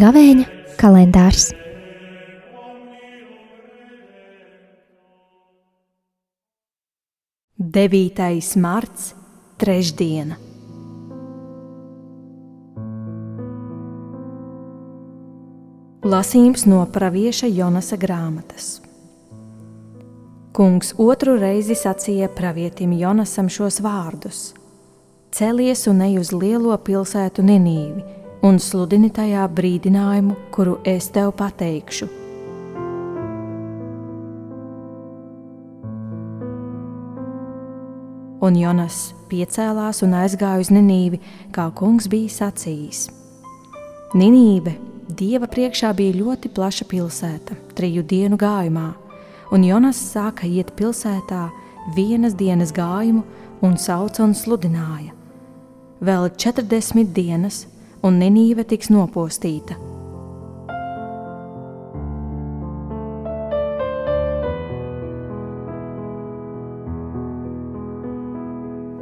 Gavēņa kalendārs. Devītais marts, trešdiena. Lasījums no pravieša Jonasa grāmatas. Kungs otru reizi sacīja pravietim Jonasam šos vārdus: Celies un ej uz lielo pilsētu Ninīvi un sludini tajā brīdinājumu, kuru es tev pateikšu. Un Jonas piecēlās un aizgāja uz Ninīvi, kā kungs bija sacījis. Ninīve dieva priekšā bija ļoti plaša pilsēta, triju dienu gājumā, un Jonas sāka iet pilsētā vienas dienas gājumu un sauca un sludināja. Vēl 40 dienas un Ninīve tiks nopostīta.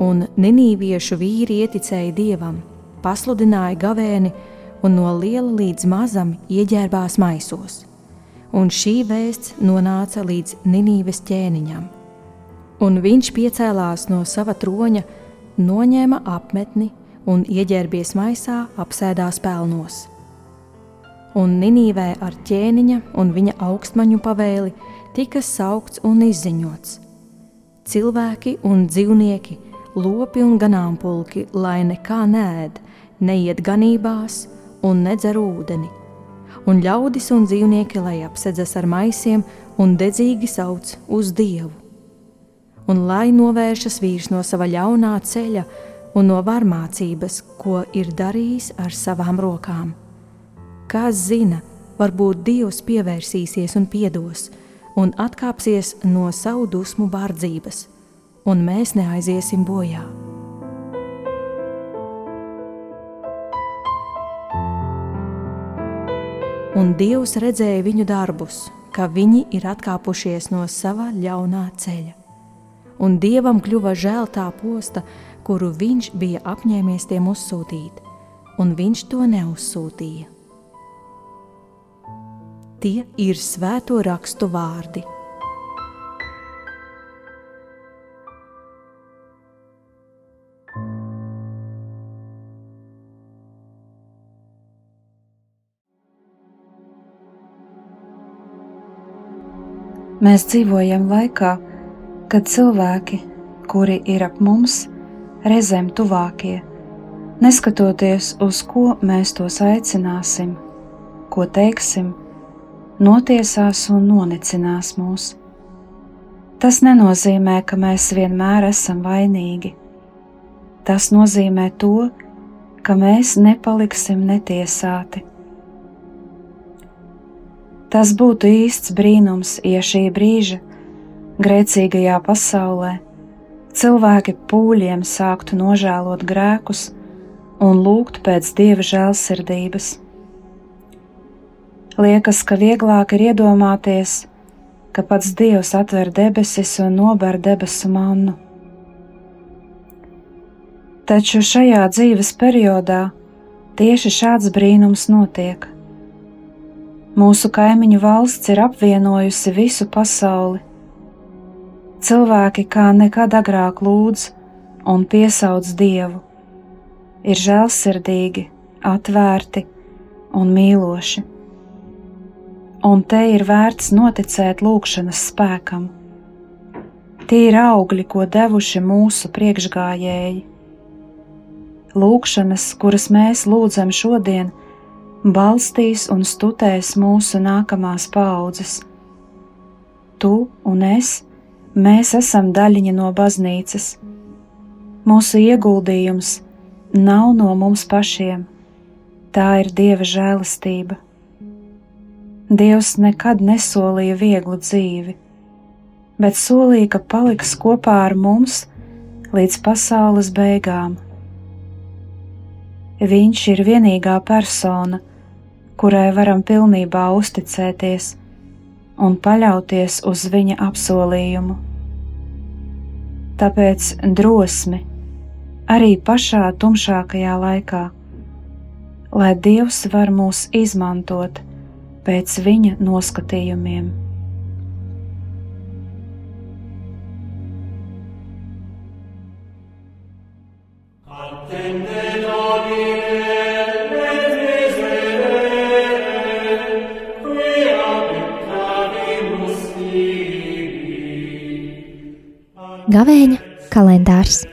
Un Ninīviešu vīri ieticēja dievam, pasludināja gavēni un no liela līdz mazam ieģērbās maisos. Un šī vēsts nonāca līdz Ninīves ķēniņam. Un viņš piecēlās no sava troņa, noņēma apmetni un ieģērbies maisā, apsēdās pelnos. Un Ninīvē ar ķēniņa un viņa augstmaņu pavēli tika saukts un izziņots. Cilvēki un dzīvnieki, lopi un ganāmpulki, lai nekā nēd, neiet ganībās un nedzer ūdeni, un ļaudis un dzīvnieki, lai apsedzas ar maisiem un dedzīgi sauc uz Dievu. Un lai novēršas vīrs no sava ļaunā ceļa, un no varmācības, ko ir darījis ar savām rokām. Kas zina, varbūt Dievs pievērsīsies un piedos, un atkāpsies no savu dusmu bārdzības, un mēs neaiziesim bojā. Un Dievs redzēja viņu darbus, ka viņi ir atkāpušies no sava ļaunā ceļa. Un Dievam kļuva žēl tā posta, kuru viņš bija apņēmies tiem uzsūtīt, un viņš to neuzsūtīja. Tie ir svēto rakstu vārdi. Mēs dzīvojam laikā, kad cilvēki, kuri ir ap mums, reizēm tuvākie, neskatoties uz ko mēs tos aicināsim, ko teiksim, notiesās un nonecinās mūs. Tas nenozīmē, ka mēs vienmēr esam vainīgi. Tas nozīmē to, ka mēs nepaliksim netiesāti. Tas būtu īsts brīnums, ja šī brīža grēcīgajā pasaulē cilvēki pūļiem sāktu nožēlot grēkus un lūgt pēc dieva žēlsirdības. Liekas, ka vieglāk ir iedomāties, ka pats Dievs atver debesis un nober debesu mannu. Taču šajā dzīves periodā tieši šāds brīnums notiek. Mūsu kaimiņu valsts ir apvienojusi visu pasauli, Cilvēki kā nekad agrāk lūdz un piesauc Dievu, ir žēlsirdīgi, atvērti un mīloši. Un te ir vērts noticēt lūgšanas spēkam. Tie ir augļi, ko devuši mūsu priekšgājēji. Lūkšanas, kuras mēs lūdzam šodien, balstīs un studēs mūsu nākamās paudzes. Tu un es Mēs esam daļiņa no baznīcas. Mūsu ieguldījums nav no mums pašiem, tā ir Dieva žēlastība. Dievs nekad nesolīja vieglu dzīvi, bet solīja, ka paliks kopā ar mums līdz pasaules beigām. Viņš ir vienīgā persona, kurai varam pilnībā uzticēties un paļauties uz viņa apsolījumu. Tāpēc drosmi arī pašā tumšākajā laikā, lai Dievs var mūs izmantot pēc viņa noskatījumiem. Gavēņa kalendārs.